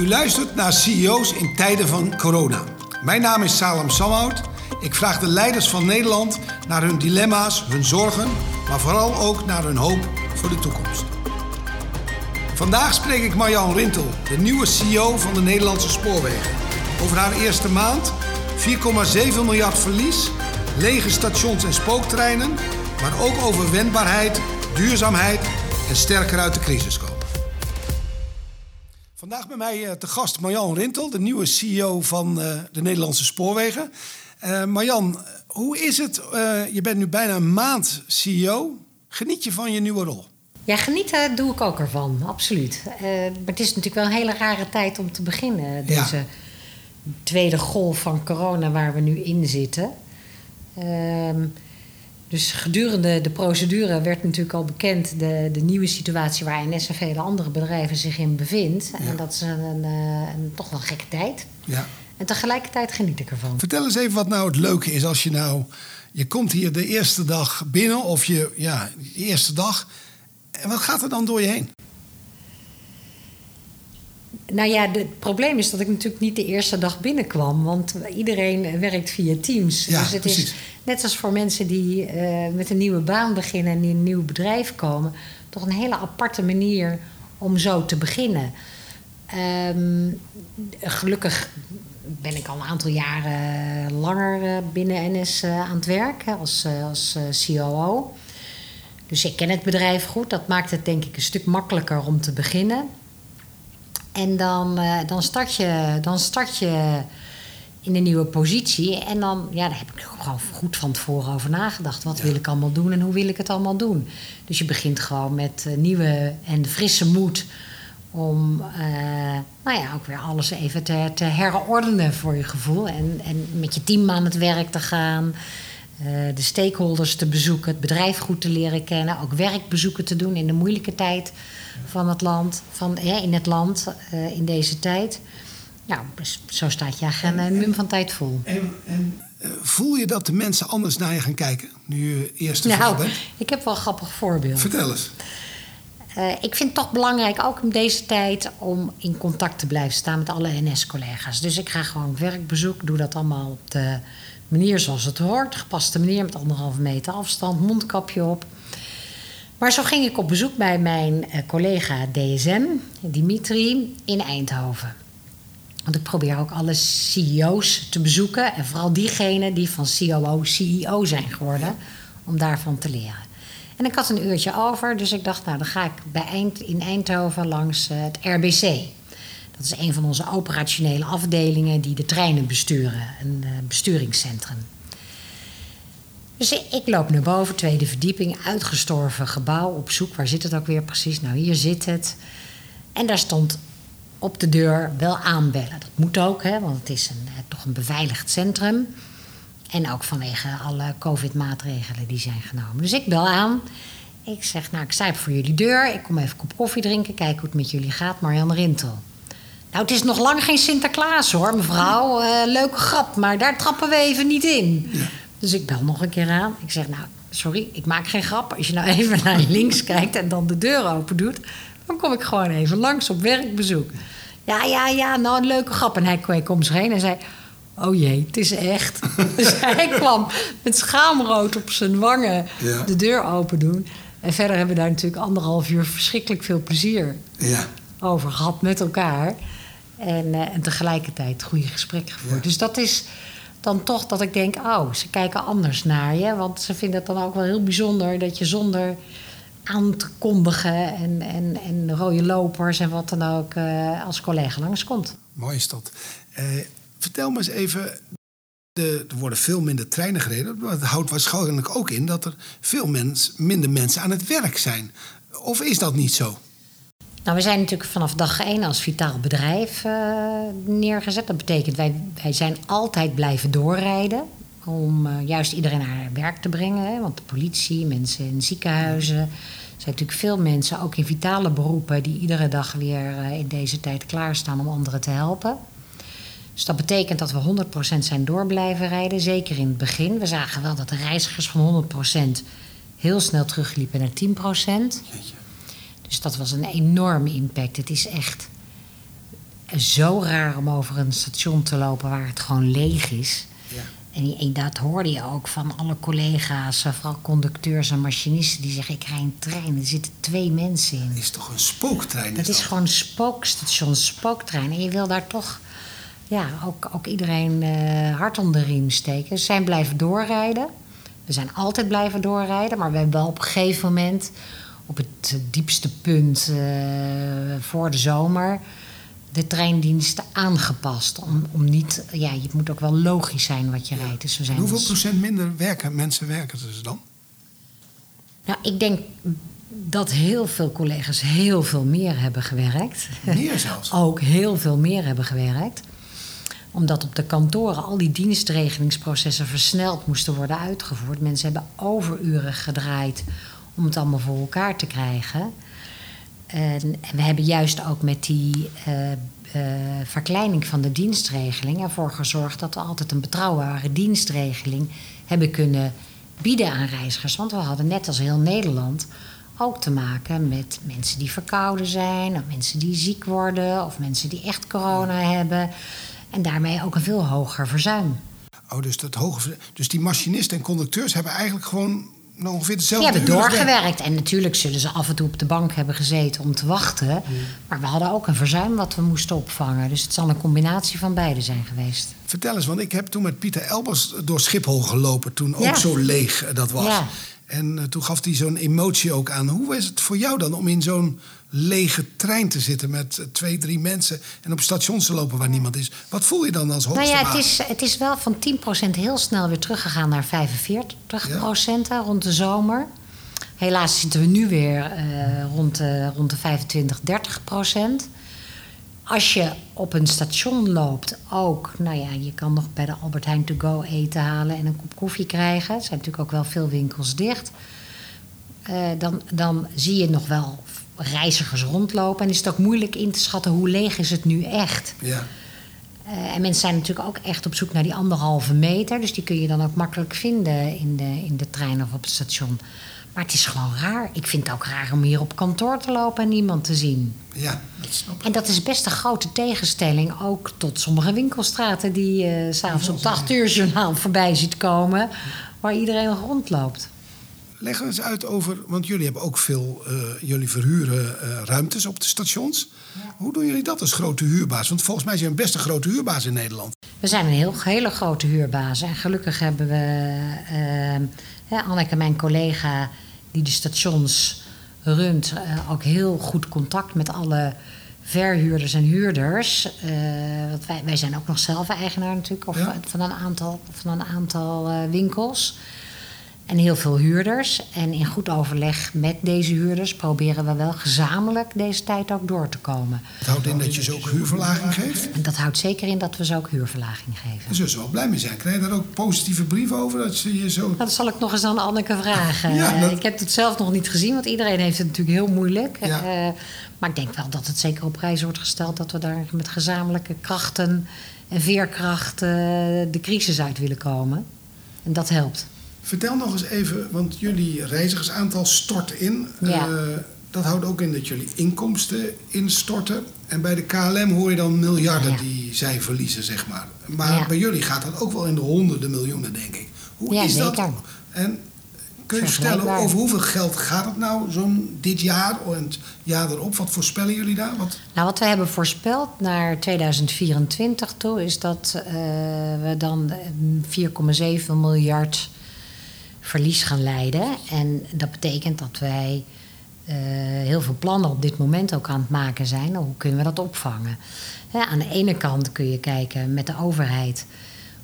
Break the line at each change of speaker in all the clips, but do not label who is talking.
U luistert naar CEO's in tijden van corona. Mijn naam is Salem Samhout. Ik vraag de leiders van Nederland naar hun dilemma's, hun zorgen, maar vooral ook naar hun hoop voor de toekomst. Vandaag spreek ik Marjan Rintel, de nieuwe CEO van de Nederlandse Spoorwegen. Over haar eerste maand, 4,7 miljard verlies, lege stations en spooktreinen, maar ook over wendbaarheid, duurzaamheid en sterker uit de crisis komen. Vandaag bij mij eh, te gast Marjan Rintel, de nieuwe CEO van eh, de Nederlandse Spoorwegen. Uh, Marjan, hoe is het? je bent nu bijna een maand CEO. Geniet je van je nieuwe rol?
Ja, genieten doe ik ook ervan, absoluut. maar het is natuurlijk wel een hele rare tijd om te beginnen. Deze tweede golf van corona waar we nu in zitten. Ehm, dus gedurende de procedure werd natuurlijk al bekend de, de nieuwe situatie waar NS en vele andere bedrijven zich in bevindt. En dat is een, een, een, toch wel een gekke tijd. Ja. En tegelijkertijd geniet ik ervan.
Vertel eens even wat nou het leuke is als je nou. Je komt hier de eerste dag binnen, of je, ja, de eerste dag. En wat gaat er dan door je heen?
Nou ja, het probleem is dat ik natuurlijk niet de eerste dag binnenkwam. Want iedereen werkt via Teams.
Ja, dus het precies. is
net als voor mensen die uh, met een nieuwe baan beginnen en in een nieuw bedrijf komen, toch een hele aparte manier om zo te beginnen. Um, gelukkig ben ik al een aantal jaren langer eh, binnen NS uh, aan het werk als, als COO. Dus ik ken het bedrijf goed. Dat maakt het denk ik een stuk makkelijker om te beginnen. En dan, uh, dan, start je, dan start je in een nieuwe positie. En dan, ja, daar heb ik gewoon goed van tevoren over nagedacht. Wat wil ik allemaal doen en hoe wil ik het allemaal doen? Dus je begint gewoon met uh, nieuwe en frisse moed om uh, nou ja, ook weer alles even te, te herordenen voor je gevoel. En, en met je team aan het werk te gaan. De stakeholders te bezoeken, het bedrijf goed te leren kennen, ook werkbezoeken te doen in de moeilijke tijd van het land, van, in het land uh, in deze tijd. Nou, dus zo staat je agenda een mum van tijd vol.
En, en uh, voel je dat de mensen anders naar je gaan kijken nu je eerste nou, bent?
Ik heb wel een grappig voorbeeld.
Vertel eens.
Uh, ik vind het toch belangrijk, ook in deze tijd, om in contact te blijven staan met alle NS-collega's. Dus ik ga gewoon werkbezoek, doe dat allemaal op de manier zoals het hoort. Gepaste manier met anderhalve meter afstand, mondkapje op. Maar zo ging ik op bezoek bij mijn eh, collega DSM, Dimitri, in Eindhoven. Want ik probeer ook alle CEO's te bezoeken. En vooral diegenen die van COO CEO zijn geworden. Om daarvan te leren. En ik had een uurtje over, dus ik dacht, nou dan ga ik bij Eind, in Eindhoven langs eh, het RBC. Dat is een van onze operationele afdelingen die de treinen besturen. Een uh, besturingscentrum. Dus ik loop naar boven, tweede verdieping, uitgestorven gebouw op zoek. Waar zit het ook weer precies? Nou, hier zit het. En daar stond op de deur wel aanbellen. Dat moet ook, hè, want het is een, eh, toch een beveiligd centrum. En ook vanwege alle COVID-maatregelen die zijn genomen. Dus ik bel aan. Ik zeg, nou, ik sta voor jullie deur. Ik kom even een kop koffie drinken, kijken hoe het met jullie gaat. Marjan Rintel. Nou, het is nog lang geen Sinterklaas hoor, mevrouw. Uh, leuke grap, maar daar trappen we even niet in. Ja. Dus ik bel nog een keer aan. Ik zeg, nou, sorry, ik maak geen grap. Als je nou even naar links kijkt en dan de deur open doet... dan kom ik gewoon even langs op werkbezoek. Ja, ja, ja, nou, een leuke grap. En hij kwam om zich heen en zei... Oh jee, het is echt. dus hij kwam met schaamrood op zijn wangen de deur open doen. En verder hebben we daar natuurlijk anderhalf uur verschrikkelijk veel plezier ja. over gehad met elkaar. En, uh, en tegelijkertijd goede gesprekken gevoerd. Dus dat is dan toch dat ik denk, oh, ze kijken anders naar je. Want ze vinden het dan ook wel heel bijzonder dat je zonder aan te kondigen en, en, en rode lopers en wat dan ook uh, als collega langskomt.
Mooi is dat. Uh, vertel me eens even, de, er worden veel minder treinen gereden. Maar het houdt waarschijnlijk ook in dat er veel mens, minder mensen aan het werk zijn. Of is dat niet zo?
Nou, we zijn natuurlijk vanaf dag één als vitaal bedrijf uh, neergezet. Dat betekent wij, wij zijn altijd blijven doorrijden. Om uh, juist iedereen naar werk te brengen. Hè? Want de politie, mensen in ziekenhuizen. Er zijn natuurlijk veel mensen, ook in vitale beroepen, die iedere dag weer uh, in deze tijd klaarstaan om anderen te helpen. Dus dat betekent dat we 100% zijn door blijven rijden. Zeker in het begin. We zagen wel dat de reizigers van 100% heel snel terugliepen naar 10%. Dus dat was een enorme impact. Het is echt zo raar om over een station te lopen waar het gewoon leeg is.
Ja.
En, dat hoorde je ook van alle collega's, eh, vooral conducteurs en machinisten, die zeggen: Ik rij een trein, er zitten twee mensen in.
Het is toch een spooktrein?
Dat is gewoon een spookstation, spooktrein. En je wil daar toch ja, ook, ook iedereen eh, hard om de riem steken. Ze zijn blijven doorrijden. We zijn altijd blijven doorrijden, maar we hebben wel op een gegeven moment, op het diepste punt eh, voor de zomer, de treindiensten aangepast. Om, om niet, ja, het moet ook wel logisch zijn wat je rijdt. Dus we zijn
hoeveel
ons-
procent minder werken, mensen werken er dus dan?
Nou, ik denk dat heel veel collega's heel veel meer hebben gewerkt.
Meer zelfs.
ook heel veel meer hebben gewerkt. Omdat op de kantoren al die dienstregelingsprocessen versneld moesten worden uitgevoerd. Mensen hebben overuren gedraaid om het allemaal voor elkaar te krijgen. En, we hebben juist ook met die eh, eh, verkleining van de dienstregeling ervoor gezorgd dat we altijd een betrouwbare dienstregeling hebben kunnen bieden aan reizigers. Want we hadden net als heel Nederland ook te maken met mensen die verkouden zijn, of mensen die ziek worden, of mensen die echt corona hebben. En daarmee ook een veel hoger verzuim.
Oh, dus, dat hoge, dus die machinisten en conducteurs hebben eigenlijk gewoon nou ongeveer
Die
hetzelfde
hebben doorgewerkt. En natuurlijk zullen ze af en toe op de bank hebben gezeten om te wachten. Maar we hadden ook een verzuim wat we moesten opvangen. Dus het zal een combinatie van beide zijn geweest.
Vertel eens, want ik heb toen met Pieter Elbers door Schiphol gelopen... toen ook
Ja.
zo leeg eh, dat was.
Ja.
En eh, toen gaf hij zo'n emotie ook aan. Hoe is het voor jou dan om in zo'n lege trein te zitten... met eh, twee, drie mensen en op stations te lopen waar niemand is? Wat voel je dan als
Nou
hoogste
ja, het is, het is wel van 10% heel snel weer teruggegaan naar 45% hè, rond de zomer. Helaas zitten we nu weer eh, rond, de, rond de 25, 30%. Als je op een station loopt, ook, nou ja, je kan nog bij de Albert Heijn to go eten halen en een kop koffie krijgen. Er zijn natuurlijk ook wel veel winkels dicht. Eh, dan, dan zie je nog wel reizigers rondlopen. En is het ook moeilijk in te schatten hoe leeg is het nu echt.
Ja.
Eh, en mensen zijn natuurlijk ook echt op zoek naar die anderhalve meter. Dus die kun je dan ook makkelijk vinden in de, in de trein of op het station. Maar het is gewoon raar. Ik vind het ook raar om hier op kantoor te lopen en niemand te zien.
ja, dat snap ik.
En dat is best een grote tegenstelling ook tot sommige winkelstraten die je s s'avonds op het 8 uur journaal voorbij ziet komen. Waar iedereen nog rondloopt.
Leg eens uit over, want jullie hebben ook veel, eh, jullie verhuren eh, ruimtes op de stations. Hoe doen jullie dat als grote huurbaas? Want volgens mij zijn we best een grote huurbaas in Nederland.
We zijn een heel, hele grote huurbaas. En gelukkig hebben we, ja, Anneke, mijn collega, die de stations runt, eh, ook heel goed contact met alle verhuurders en huurders. Eh, want wij, wij zijn ook nog zelf eigenaar natuurlijk of,
Ja.
van een aantal, van een aantal eh, winkels. En heel veel huurders. En in goed overleg met deze huurders proberen we wel gezamenlijk deze tijd ook door te komen.
Het houdt in dat je ze ook huurverlaging geeft.
En dat houdt zeker in dat we ze ook huurverlaging geven.
Daar zullen ze wel blij mee zijn. Krijg je daar ook positieve brieven over? Dat ze je zo...
Dat zal ik nog eens aan Anneke vragen.
Ja,
Eh,
dat-
Ik heb het zelf nog niet gezien, want iedereen heeft het natuurlijk heel moeilijk.
Ja.
Eh, maar ik denk wel dat het zeker op prijs wordt gesteld dat we daar met gezamenlijke krachten en veerkracht de crisis uit willen komen. En dat helpt.
Vertel nog eens even, want jullie reizigersaantal stort in.
Ja.
Eh, dat houdt ook in dat jullie inkomsten instorten. En bij de KLM hoor je dan miljarden
Ja.
die zij verliezen, zeg maar. Maar
Ja.
bij jullie gaat dat ook wel in de honderden miljoenen, denk ik. Hoe
Ja,
is dat?
zeker.
En kun je vertellen over hoeveel geld gaat het nou, zo'n dit jaar en het jaar erop? Wat voorspellen jullie daar? Wat,
Nou, wat we hebben voorspeld naar 2024 toe, is dat eh, we dan eh, 4,7 miljard verlies gaan leiden. En dat betekent dat wij eh, heel veel plannen op dit moment ook aan het maken zijn. Hoe kunnen we dat opvangen? Aan de ene kant kun je kijken met de overheid.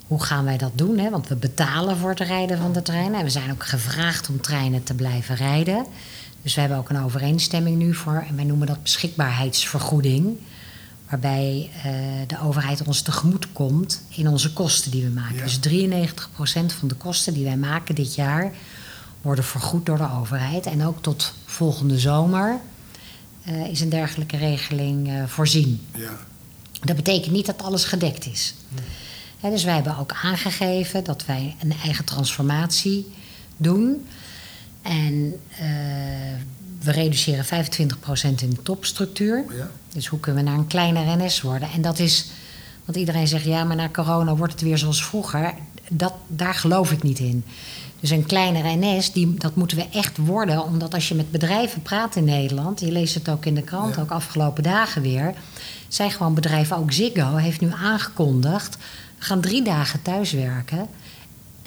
Hoe gaan wij dat doen? Hè? Want we betalen voor het rijden van de treinen. En we zijn ook gevraagd om treinen te blijven rijden. Dus we hebben ook een overeenstemming nu voor. En wij noemen dat beschikbaarheidsvergoeding. Waarbij eh, de overheid ons tegemoet komt in onze kosten die we maken.
Ja.
Dus 93% van de kosten die wij maken dit jaar worden vergoed door de overheid. En ook tot volgende zomer eh, is een dergelijke regeling eh, voorzien.
ja.
Dat betekent niet dat alles gedekt is. Dus wij hebben ook aangegeven dat wij een eigen transformatie doen. En we reduceren 25% in de topstructuur.
Ja.
Dus hoe kunnen we naar een kleiner NS worden? En dat is, want iedereen zegt ja, maar na corona wordt het weer zoals vroeger. Dat, daar geloof ik niet in. Dus een kleinere NS, die, dat moeten we echt worden. Omdat als je met bedrijven praat in Nederland, je leest het ook in de krant,
Ja.
ook afgelopen dagen weer. Zijn gewoon bedrijven, ook Ziggo heeft nu aangekondigd. Gaan drie dagen thuiswerken.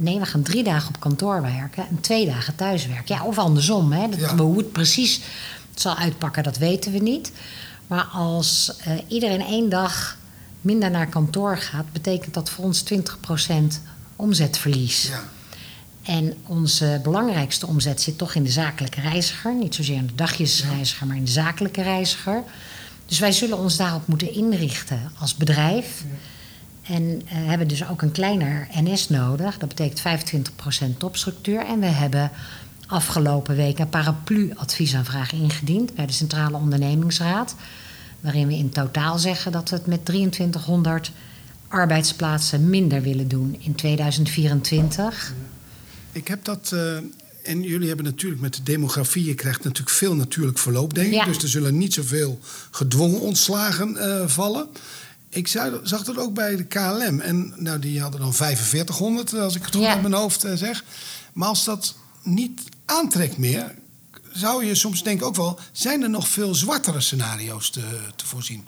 Nee, we gaan drie dagen op kantoor werken en twee dagen thuiswerken. Ja, of andersom. Hè. Dat,
Ja.
Hoe het precies zal uitpakken, dat weten we niet. Maar als eh, iedereen één dag minder naar kantoor gaat, betekent dat voor ons 20% omzetverlies.
Ja.
En onze belangrijkste omzet zit toch in de zakelijke reiziger. Niet zozeer in de dagjesreiziger, maar in de zakelijke reiziger. Dus wij zullen ons daarop moeten inrichten als bedrijf. En eh, hebben dus ook een kleiner NS nodig. Dat betekent 25% topstructuur. En we hebben afgelopen week een paraplu-adviesaanvraag ingediend bij de Centrale Ondernemingsraad. Waarin we in totaal zeggen dat we het met 2300 arbeidsplaatsen minder willen doen in 2024.
Ik heb dat. eh, en jullie hebben natuurlijk met de demografie, je krijgt natuurlijk veel natuurlijk verloop, denk ik.
Ja.
Dus er zullen niet zoveel gedwongen ontslagen eh, vallen. Ik zag dat ook bij de KLM. En nou, die hadden dan 4500, als ik het goed
Ja.
uit mijn hoofd eh, zeg. Maar als dat niet aantrekt meer, zou je soms denken ook wel... zijn er nog veel zwartere scenario's te, te voorzien?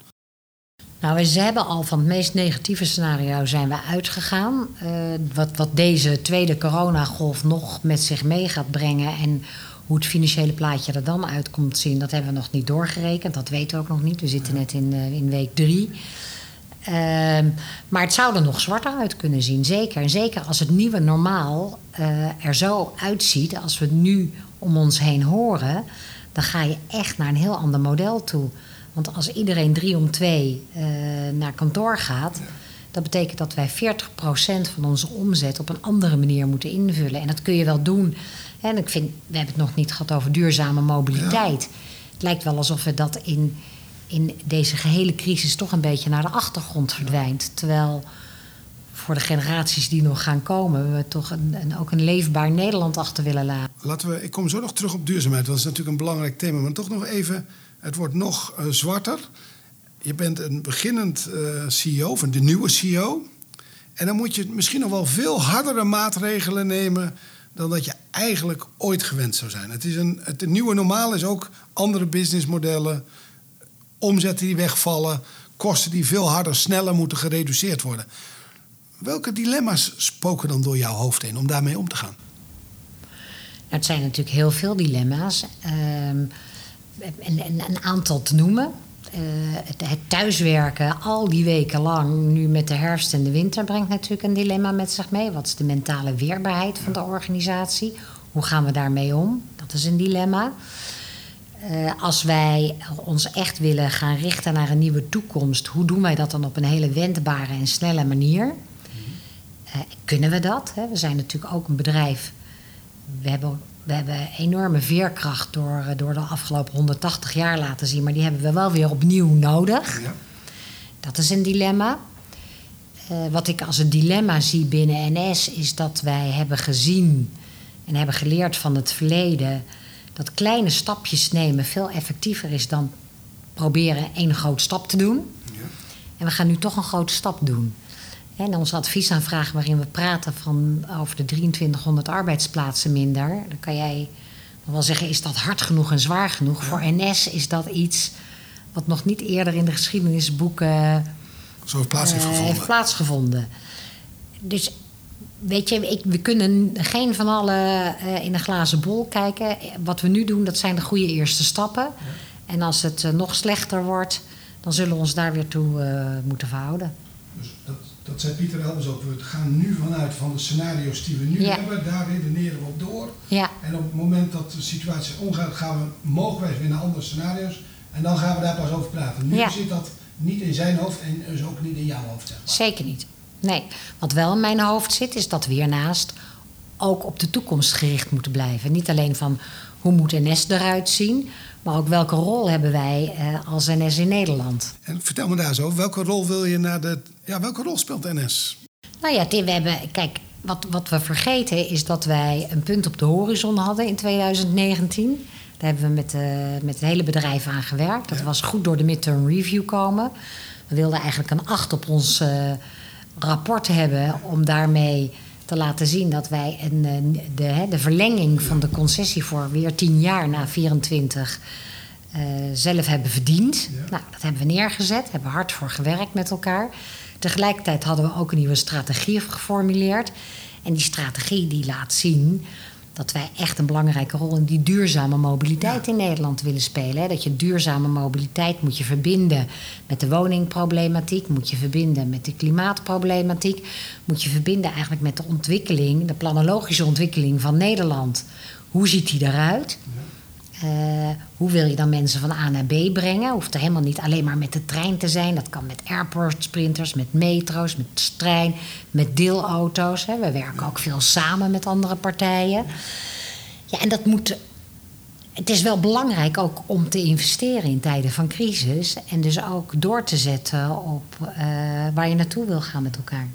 Nou, we- ze hebben al van het meest negatieve scenario zijn we uitgegaan. Eh, wat, wat deze tweede coronagolf nog met zich mee gaat brengen en hoe het financiële plaatje er dan uit komt zien, dat hebben we nog niet doorgerekend. Dat weten we ook nog niet. We zitten net in, eh, in week drie. Ehm, maar het zou er nog zwarter uit kunnen zien, zeker. En zeker als het nieuwe normaal eh, er zo uitziet, als we het nu om ons heen horen, dan ga je echt naar een heel ander model toe. Want als iedereen drie om twee eh, naar kantoor gaat, dat betekent dat wij 40% van onze omzet op een andere manier moeten invullen. En dat kun je wel doen. En ik vind, we hebben het nog niet gehad over duurzame mobiliteit. Het lijkt wel alsof we dat in, in deze gehele crisis toch een beetje naar de achtergrond verdwijnt. Terwijl voor de generaties die nog gaan komen, we toch een, ook een leefbaar Nederland achter willen laten.
Laten we, ik kom zo nog terug op duurzaamheid. Dat is natuurlijk een belangrijk thema. Maar toch nog even, het wordt nog eh, zwarter. Je bent een beginnend eh, CEO, of de nieuwe CEO. En dan moet je misschien nog wel veel hardere maatregelen nemen... dan dat je eigenlijk ooit gewend zou zijn. Het, is een, het nieuwe normaal is ook andere businessmodellen... omzetten die wegvallen... kosten die veel harder, sneller moeten gereduceerd worden. Welke dilemma's spoken dan door jouw hoofd heen om daarmee om te gaan?
Nou, het zijn natuurlijk heel veel dilemma's. Ehm, en, en een aantal te noemen. Eh, het, het thuiswerken al die weken lang, nu met de herfst en de winter, brengt natuurlijk een dilemma met zich mee. Wat is de mentale weerbaarheid van de organisatie? Hoe gaan we daarmee om? Dat is een dilemma. Eh, als wij ons echt willen gaan richten naar een nieuwe toekomst, hoe doen wij dat dan op een hele wendbare en snelle manier? Eh, kunnen we dat? Hè? We zijn natuurlijk ook een bedrijf. We hebben, we hebben enorme veerkracht door, eh, door de afgelopen 180 jaar laten zien, maar die hebben we wel weer opnieuw nodig.
Ja.
Dat is een dilemma. Wat ik als een dilemma zie binnen NS is dat wij hebben gezien en hebben geleerd van het verleden dat kleine stapjes nemen veel effectiever is dan proberen één grote stap te doen.
Ja.
En we gaan nu toch een grote stap doen. En onze adviesaanvraag waarin we praten van over de 2300 arbeidsplaatsen minder. Dan kan jij nog wel zeggen, is dat hard genoeg en zwaar genoeg? Voor NS is dat iets wat nog niet eerder in de geschiedenisboeken
Zo heeft plaats heeft
eh,
gevonden.
heeft plaatsgevonden. Dus weet je, ik, we kunnen geen van allen eh, in een glazen bol kijken. Wat we nu doen, dat zijn de goede eerste stappen. En als het eh, nog slechter wordt, dan zullen we ons daar weer toe eh, moeten verhouden.
Dus dat, dat zei Pieter Elbers ook. We gaan nu vanuit van de scenario's die we nu
Ja.
hebben. Daar redeneren we op door.
Ja,
En op het moment dat de situatie omgaat, gaan we mogelijk weer naar andere scenario's. En dan gaan we daar pas over praten. Nu zit dat niet in zijn hoofd en dus ook niet in jouw hoofd. Zeg maar.
zeker niet. Nee, wat wel in mijn hoofd zit, is dat we hiernaast ook op de toekomst gericht moeten blijven. Niet alleen van hoe moet NS eruit zien, maar ook welke rol hebben wij eh, als NS in Nederland.
En vertel me daar zo, welke rol wil je naar de. Ja, welke rol speelt NS?
Nou ja, Tim, we hebben. Kijk, wat, wat we vergeten is dat wij een punt op de horizon hadden in 2019. Daar hebben we met, uh, met het hele bedrijf aan gewerkt. Dat was goed door de midterm review komen. We wilden eigenlijk een acht op ons uh, rapport hebben om daarmee te laten zien dat wij een, de, de verlenging van de concessie voor weer 10 jaar na 24 uh, zelf hebben verdiend. Nou, dat hebben we neergezet, hebben hard voor gewerkt met elkaar. Tegelijkertijd hadden we ook een nieuwe strategie geformuleerd. En die strategie die laat zien dat wij echt een belangrijke rol in die duurzame mobiliteit in Nederland willen spelen. Dat je duurzame mobiliteit moet je verbinden met de woningproblematiek, moet je verbinden met de klimaatproblematiek, moet je verbinden eigenlijk met de ontwikkeling, de planologische ontwikkeling van Nederland. Hoe ziet die eruit? Uh, hoe wil je dan mensen van A naar B brengen? Hoeft er helemaal niet alleen maar met de trein te zijn. Dat kan met airport sprinters, met metro's, met trein, met deelauto's. Hè. We werken ook veel samen met andere partijen. Ja, en dat moet. Het is wel belangrijk ook om te investeren in tijden van crisis. En dus ook door te zetten op uh, waar je naartoe wil gaan met elkaar.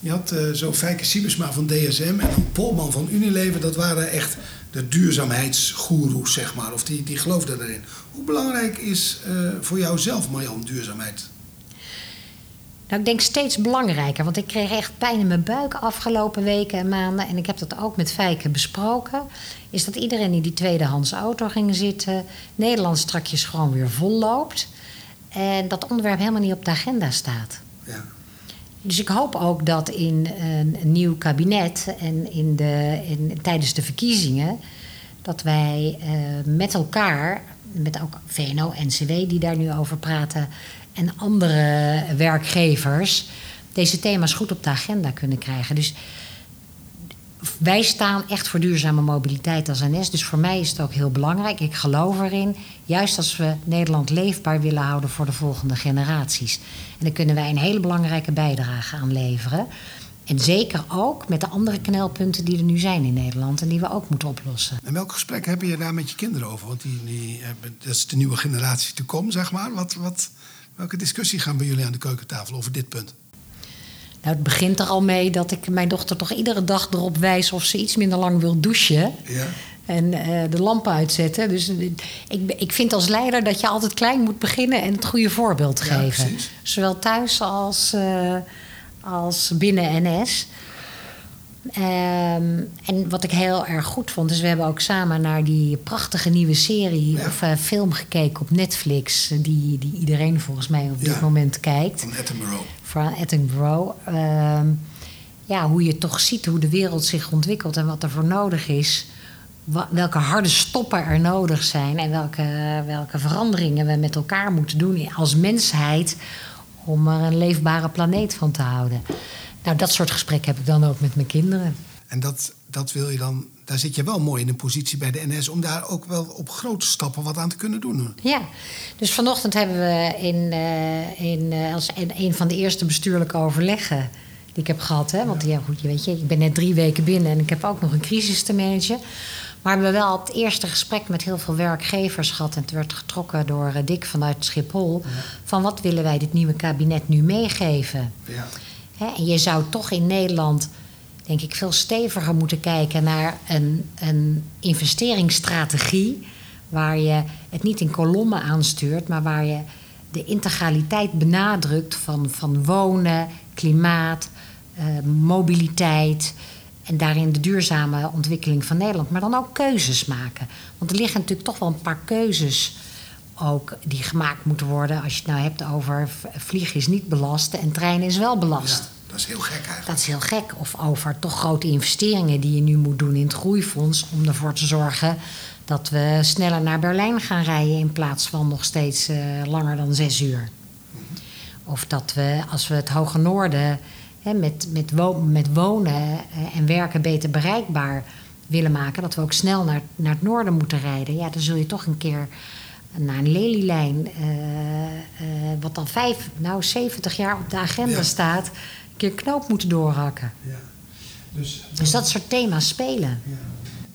Je had uh, zo Fijke Siebesma van DSM en Polman van Unilever. Dat waren echt de duurzaamheidsgoeroes, zeg maar. Of die, die geloofden erin. Hoe belangrijk is uh, voor jou zelf, Marjan, duurzaamheid?
Nou, ik denk steeds belangrijker. Want ik kreeg echt pijn in mijn buik afgelopen weken en maanden. En ik heb dat ook met Fijke besproken. Is dat iedereen in die tweedehands auto ging zitten. Nederland strakjes gewoon weer vol loopt. En dat onderwerp helemaal niet op de agenda staat. Ja. Dus ik hoop ook dat in een, nieuw kabinet en in de, in, tijdens de verkiezingen, dat wij uh, met elkaar, met ook VNO, NCW die daar nu over praten, en andere werkgevers, deze thema's goed op de agenda kunnen krijgen. Dus wij staan echt voor duurzame mobiliteit als NS. Dus voor mij is het ook heel belangrijk. Ik geloof erin. Juist als we Nederland leefbaar willen houden voor de volgende generaties. En daar kunnen wij een hele belangrijke bijdrage aan leveren. En zeker ook met de andere knelpunten die er nu zijn in Nederland en die we ook moeten oplossen.
En welk gesprek heb je daar met je kinderen over? Want die, dat is de nieuwe generatie te zeg maar. Wat, wat, welke discussie gaan bij jullie aan de keukentafel over dit punt?
Nou, het begint er al mee dat ik mijn dochter toch iedere dag erop wijs of ze iets minder lang wil douchen. Ja. En uh, de lampen uitzetten. Dus ik, ik vind als leider dat je altijd klein moet beginnen en het goede voorbeeld geven. Zowel thuis als, uh, als binnen NS. Um, en wat ik heel erg goed vond, is we hebben ook samen naar die prachtige nieuwe serie ja. of uh, film gekeken op Netflix, die, die iedereen volgens mij op dit ja. moment kijkt.
Van Attenborough.
Van Attenborough. Um, ja, hoe je toch ziet hoe de wereld zich ontwikkelt en wat er voor nodig is. Welke harde stoppen er nodig zijn en welke, welke veranderingen we met elkaar moeten doen als mensheid om er een leefbare planeet van te houden. Nou, dat soort gesprekken heb ik dan ook met mijn kinderen.
En dat, dat wil je dan, daar zit je wel mooi in een positie bij de NS om daar ook wel op grote stappen wat aan te kunnen doen.
Ja, dus vanochtend hebben we in, uh, in, uh, als een, een van de eerste bestuurlijke overleggen die ik heb gehad. Hè, want ja, goed, je weet je, ik ben net drie weken binnen en ik heb ook nog een crisis te managen. Maar we hebben wel het eerste gesprek met heel veel werkgevers gehad. En het werd getrokken door uh, Dick vanuit Schiphol. Ja. Van wat willen wij dit nieuwe kabinet nu meegeven? Ja. En je zou toch in Nederland, denk ik, veel steviger moeten kijken naar een, een investeringsstrategie. Waar je het niet in kolommen aanstuurt, maar waar je de integraliteit benadrukt van, van wonen, klimaat, uh, mobiliteit. En daarin de duurzame ontwikkeling van Nederland. Maar dan ook keuzes maken. Want er liggen natuurlijk toch wel een paar keuzes ook die gemaakt moeten worden. Als je het nou hebt over vliegen is niet belast en treinen is wel belast. Ja,
dat is heel gek eigenlijk.
Dat is heel gek. Of over toch grote investeringen die je nu moet doen in het groeifonds. Om ervoor te zorgen dat we sneller naar Berlijn gaan rijden in plaats van nog steeds uh, langer dan zes uur. -hmm. Of dat we, als we het Hoge Noorden hè, met, met, wo met wonen uh, en werken beter bereikbaar willen maken, dat we ook snel naar, naar het noorden moeten rijden. Ja, dan zul je toch een keer naar een lelielijn, uh, uh, wat al vijf, nou 70 jaar op de agenda ja. staat, een keer knoop moeten doorhakken. Ja. Dus, dus dat soort thema's spelen. Ja.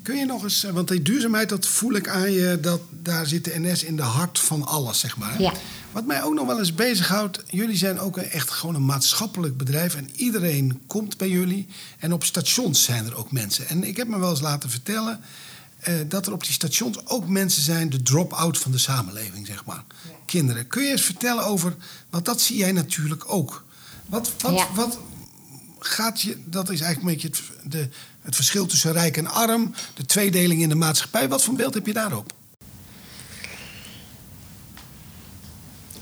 Kun je nog eens, want die duurzaamheid, dat voel ik aan je, dat daar zit de NS in de hart van alles, zeg maar. Ja. Wat mij ook nog wel eens bezighoudt, jullie zijn ook echt gewoon een maatschappelijk bedrijf en iedereen komt bij jullie. En op stations zijn er ook mensen. En ik heb me wel eens laten vertellen eh, dat er op die stations ook mensen zijn, de drop-out van de samenleving, zeg maar. Kinderen. Kun je eens vertellen over, want dat zie jij natuurlijk ook. Wat, wat,
Ja.
wat gaat je, dat is eigenlijk een beetje het, de, het verschil tussen rijk en arm, de tweedeling in de maatschappij. Wat voor beeld heb je daarop?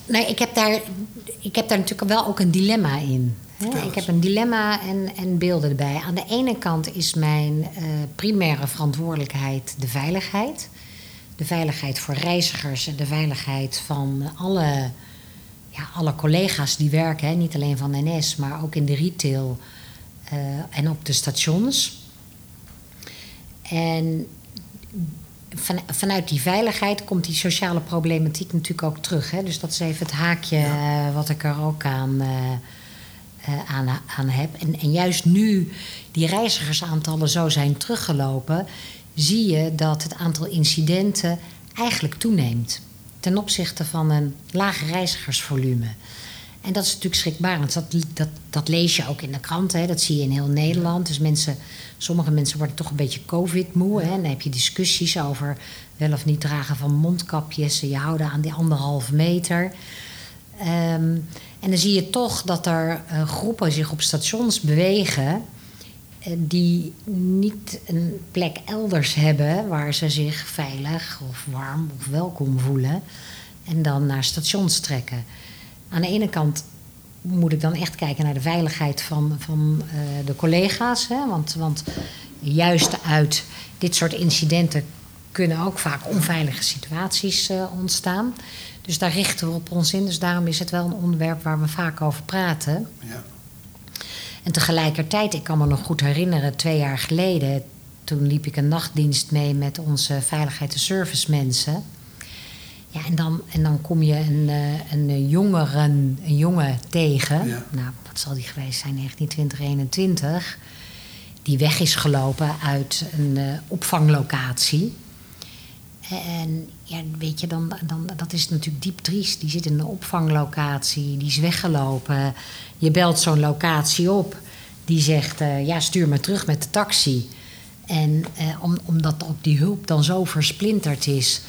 Nee, ik heb daar, ik heb daar natuurlijk wel ook een dilemma in. Hè? Ik heb een dilemma en, en beelden erbij. Aan de ene kant is mijn eh, primaire verantwoordelijkheid de veiligheid. De veiligheid voor reizigers en de veiligheid van alle, ja, alle collega's die werken. Hè? Niet alleen van NS, maar ook in de retail eh, en op de stations. En van, vanuit die veiligheid komt die sociale problematiek natuurlijk ook terug. Hè? Dus dat is even het haakje eh, wat ik er ook aan, aan, aan heb. En, en juist nu die reizigersaantallen zo zijn teruggelopen, zie je dat het aantal incidenten eigenlijk toeneemt. Ten opzichte van een laag reizigersvolume. En dat is natuurlijk schrikbarend. Dat, dat, dat lees je ook in de kranten, hè. dat zie je in heel Nederland. Dus mensen, sommige mensen worden toch een beetje covid-moe. En dan heb je discussies over wel of niet dragen van mondkapjes. Je houden aan die anderhalve meter. Ehm, en dan zie je toch dat er eh, groepen zich op stations bewegen. eh, die niet een plek elders hebben waar ze zich veilig of warm of welkom voelen. En dan naar stations trekken. Aan de ene kant moet ik dan echt kijken naar de veiligheid van, van eh, de collega's. Hè? Want, want juist uit dit soort incidenten kunnen ook vaak onveilige situaties ontstaan. Dus daar richten we op ons in. Dus daarom is het wel een onderwerp waar we vaak over praten.
Ja.
En tegelijkertijd, ik kan me nog goed herinneren, twee jaar geleden, toen liep ik een nachtdienst mee met onze veiligheid en service mensen. Ja, en dan, en dan kom je een, eh, een jongeren, een jongen tegen.
Ja.
Nou, wat zal die geweest zijn, 1920, 21. Die weg is gelopen uit een eh, opvanglocatie. En ja, weet je, dan, dan, dat is natuurlijk diep triest. Die zit in een opvanglocatie, die is weggelopen. Je belt zo'n locatie op, die zegt: eh, Ja, stuur me terug met de taxi. En eh, om, omdat ook die hulp dan zo versplinterd is.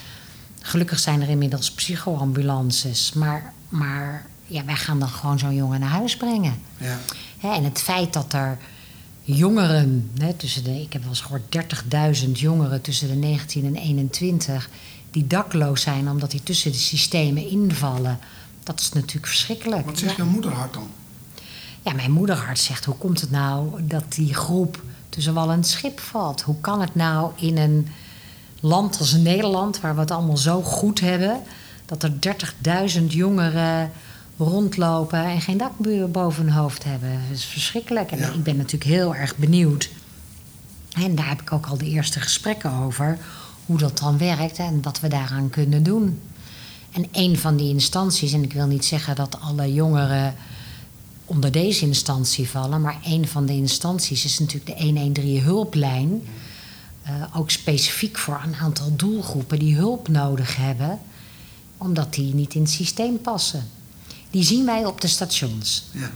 Gelukkig zijn er inmiddels psychoambulances. Maar, maar ja, wij gaan dan gewoon zo'n jongen naar huis brengen.
Ja.
Hè, en het feit dat er jongeren, hè, tussen de, ik heb wel eens gehoord 30.000 jongeren tussen de 19 en 21, die dakloos zijn omdat die tussen de systemen invallen, dat is natuurlijk verschrikkelijk.
Wat zegt
Ja.
jouw moederhart dan?
Ja, mijn moederhart zegt: hoe komt het nou dat die groep tussen wal en schip valt? Hoe kan het nou in een land als Nederland, waar we het allemaal zo goed hebben, dat er 30.000 jongeren rondlopen en geen dak boven hun hoofd hebben? Dat is verschrikkelijk. En
Ja.
ik ben natuurlijk heel erg benieuwd. En daar heb ik ook al de eerste gesprekken over. Hoe dat dan werkt en wat we daaraan kunnen doen. En een van die instanties, en ik wil niet zeggen dat alle jongeren onder deze instantie vallen. Maar een van de instanties is natuurlijk de 113 hulplijn. Eh, ook specifiek voor een aantal doelgroepen die hulp nodig hebben, omdat die niet in het systeem passen. Die zien wij op de stations.
Ja.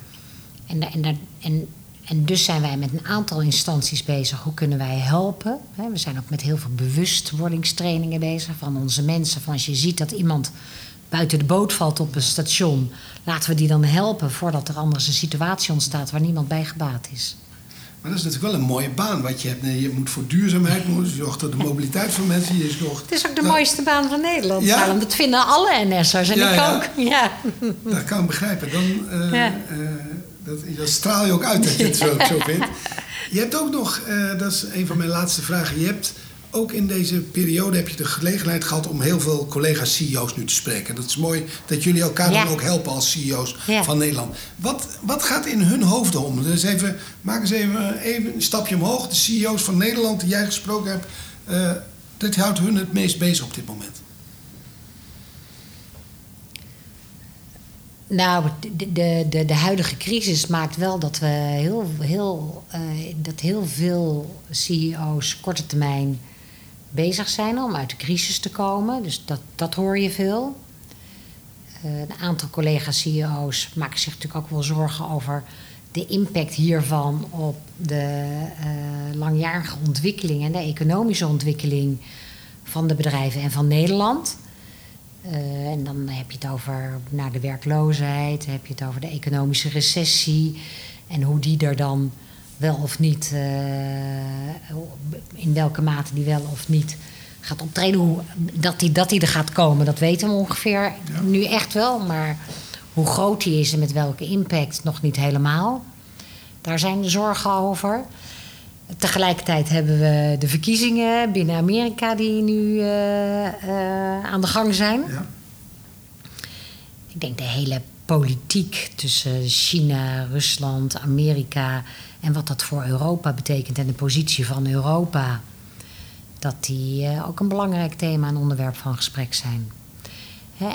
En, en, en, en dus zijn wij met een aantal instanties bezig. Hoe kunnen wij helpen? We zijn ook met heel veel bewustwordingstrainingen bezig van onze mensen. Van als je ziet dat iemand buiten de boot valt op een station, laten we die dan helpen voordat er anders een situatie ontstaat waar niemand bij gebaat is.
Maar dat is natuurlijk wel een mooie baan wat je hebt. Je moet voor duurzaamheid, je zorgt voor de mobiliteit van mensen. Je zorgt,
Het is ook de
dat-
mooiste baan van Nederland.
Ja?
Dat vinden alle NS'ers en
Ja,
ik
ja.
ook. Ja.
Dat kan ik begrijpen. Dan, eh, eh, dat, dat straal je ook uit dat je het zo, zo vindt. Je hebt ook nog, eh, dat is een van mijn laatste vragen. Je hebt ook in deze periode heb je de gelegenheid gehad om heel veel collega's CEO's nu te spreken. Dat is mooi dat jullie elkaar
Ja.
dan ook helpen als CEO's
Ja.
van Nederland. Wat, wat gaat in hun hoofden om? Dus even, maak eens even, even een stapje omhoog. De CEO's van Nederland die jij gesproken hebt, eh dat houdt hun het meest bezig op dit moment.
Nou, de, de, de, de huidige crisis maakt wel dat we heel, heel, eh, dat heel veel CEO's korte termijn bezig zijn om uit de crisis te komen. Dus dat, dat hoor je veel. Eh, een aantal collega-CEO's maken zich natuurlijk ook wel zorgen over de impact hiervan op de uh, langjarige ontwikkeling en de economische ontwikkeling van de bedrijven en van Nederland. Uh, en dan heb je het over naar de werkloosheid, heb je het over de economische recessie en hoe die er dan wel of niet, uh, in welke mate die wel of niet gaat optreden. Hoe, dat, die, dat die er gaat komen, dat weten we ongeveer ja. nu echt wel. Maar hoe groot die is en met welke impact nog niet helemaal. Daar zijn de zorgen over. Tegelijkertijd hebben we de verkiezingen binnen Amerika die nu uh, uh, aan de gang zijn. Ja. Ik denk de hele politiek tussen China, Rusland, Amerika en wat dat voor Europa betekent en de positie van Europa, dat die uh, ook een belangrijk thema en onderwerp van gesprek zijn.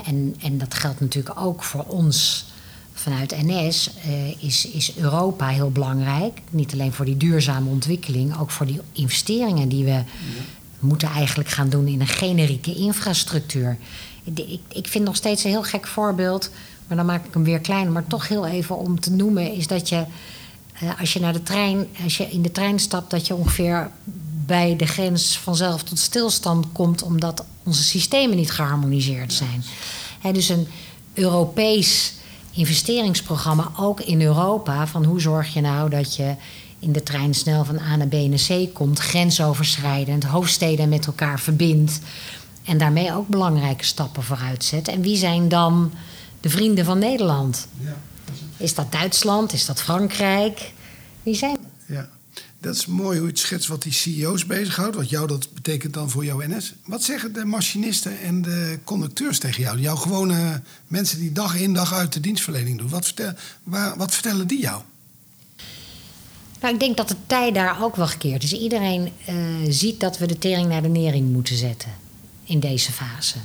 En, en dat geldt natuurlijk ook voor ons vanuit NS uh, is, is Europa heel belangrijk. Niet alleen voor die duurzame ontwikkeling, ook voor die investeringen die we moeten eigenlijk gaan doen in een generieke infrastructuur. Ik, ik vind nog steeds een heel gek voorbeeld, maar dan maak ik hem weer kleiner, maar toch heel even om te noemen, is dat je uh, als je naar de trein, als je in de trein stapt, dat je ongeveer bij de grens vanzelf tot stilstand komt, omdat onze systemen niet geharmoniseerd zijn. He, dus een Europees investeringsprogramma, ook in Europa, van hoe zorg je nou dat je in de trein snel van A naar B naar C komt, grensoverschrijdend, hoofdsteden met elkaar verbindt en daarmee ook belangrijke stappen vooruit zet. En wie zijn dan de vrienden van Nederland? Ja. Is dat Duitsland? Is dat Frankrijk? Wie zijn dat?
Ja. Dat is mooi hoe je het schetst wat die CEO's bezighoudt. Wat jou dat betekent dan voor jouw NS. Wat zeggen de machinisten en de conducteurs tegen jou? Jouw gewone mensen die dag in dag uit de dienstverlening doen. Wat, vertel, waar, wat vertellen die jou?
Nou, ik denk dat de tijd daar ook wel gekeerd is. Iedereen uh, ziet dat we de tering naar de nering moeten zetten in deze fase.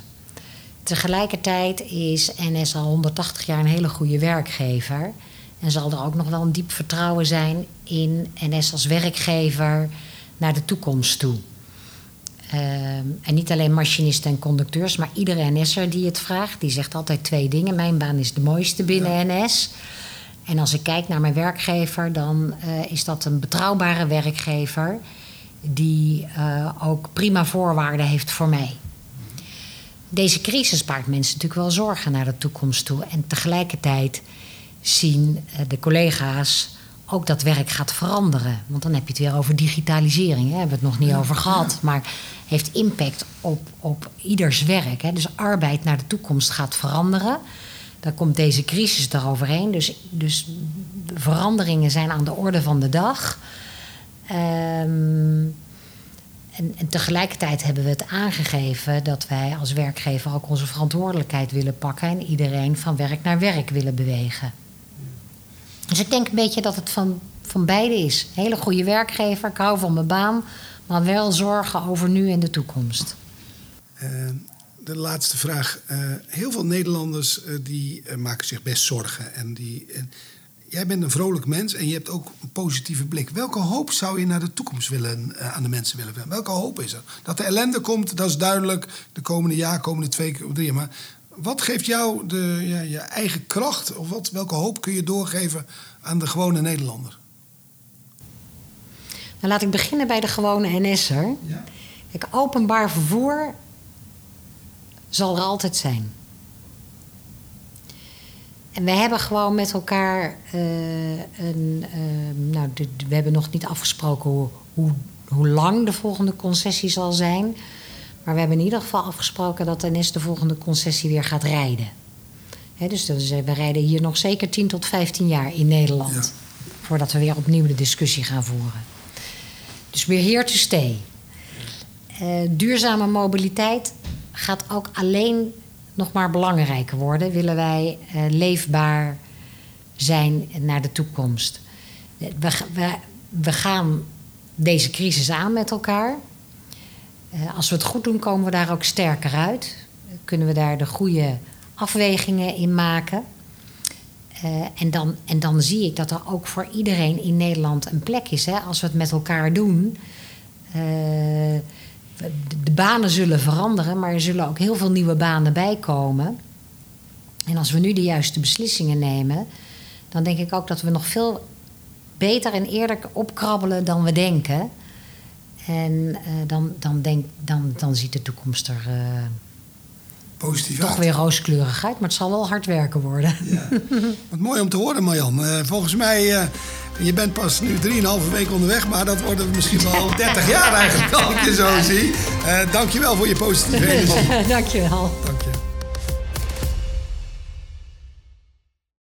Tegelijkertijd is NS al 180 jaar een hele goede werkgever. En zal er ook nog wel een diep vertrouwen zijn in NS als werkgever naar de toekomst toe. Uh, en niet alleen machinisten en conducteurs, maar iedere NS'er die het vraagt, die zegt altijd twee dingen. Mijn baan is de mooiste binnen ja. NS. En als ik kijk naar mijn werkgever, dan uh, is dat een betrouwbare werkgever die uh, ook prima voorwaarden heeft voor mij. Deze crisis baart mensen natuurlijk wel zorgen naar de toekomst toe. En tegelijkertijd zien eh, de collega's ook dat werk gaat veranderen. Want dan heb je het weer over digitalisering. Hè? Daar hebben we het nog niet over gehad. Maar heeft impact op, op ieders werk. Hè? Dus arbeid naar de toekomst gaat veranderen. Daar komt deze crisis eroverheen. Dus, dus veranderingen zijn aan de orde van de dag. Um, en, tegelijkertijd hebben we het aangegeven dat wij als werkgever ook onze verantwoordelijkheid willen pakken en iedereen van werk naar werk willen bewegen. Dus ik denk een beetje dat het van, van beide is. Hele goede werkgever, ik hou van mijn baan, maar wel zorgen over nu en de toekomst.
Uh, de laatste vraag. Uh, heel veel Nederlanders uh, die maken zich best zorgen. En die, jij bent een vrolijk mens en je hebt ook een positieve blik. Welke hoop zou je naar de toekomst willen, aan de mensen willen brengen? Welke hoop is er? Dat de ellende komt, dat is duidelijk. De komende jaar, komende twee, drie Maar wat geeft jou de, ja, je eigen kracht? Of wat, welke hoop kun je doorgeven aan de gewone Nederlander?
Nou, laat ik beginnen bij de gewone NS'er. Ja. Kijk, openbaar vervoer zal er altijd zijn. En we hebben gewoon met elkaar uh, een. Uh, nou, de, we hebben nog niet afgesproken hoe, hoe, hoe lang de volgende concessie zal zijn. Maar we hebben in ieder geval afgesproken dat NS de volgende concessie weer gaat rijden. dus, dus we rijden hier nog zeker 10 tot 15 jaar in Nederland. Ja. Voordat we weer opnieuw de discussie gaan voeren. Dus weer here to stay. Uh, duurzame mobiliteit gaat ook alleen nog maar belangrijker worden. Willen wij uh, leefbaar zijn naar de toekomst. We, we, we gaan deze crisis aan met elkaar. Uh, als we het goed doen, komen we daar ook sterker uit. Kunnen we daar de goede afwegingen in maken. En, dan, en dan zie ik dat er ook voor iedereen in Nederland een plek is. Hè? Als we het met elkaar doen. De, banen zullen veranderen, maar er zullen ook heel veel nieuwe banen bijkomen. En als we nu de juiste beslissingen nemen, dan denk ik ook dat we nog veel beter en eerder opkrabbelen dan we denken. En eh, dan, dan, denk, dan, dan ziet de toekomst er uh,
Positief
toch
uit.
weer rooskleurig uit. Maar het zal wel hard werken worden.
Ja. Wat mooi om te horen, Marjan. Uh, volgens mij, uh, je bent pas nu 3,5 weken onderweg, maar dat worden misschien wel 30 jaar eigenlijk, als ik je zo zie. Uh, dankjewel voor je positieve energie.
dankjewel.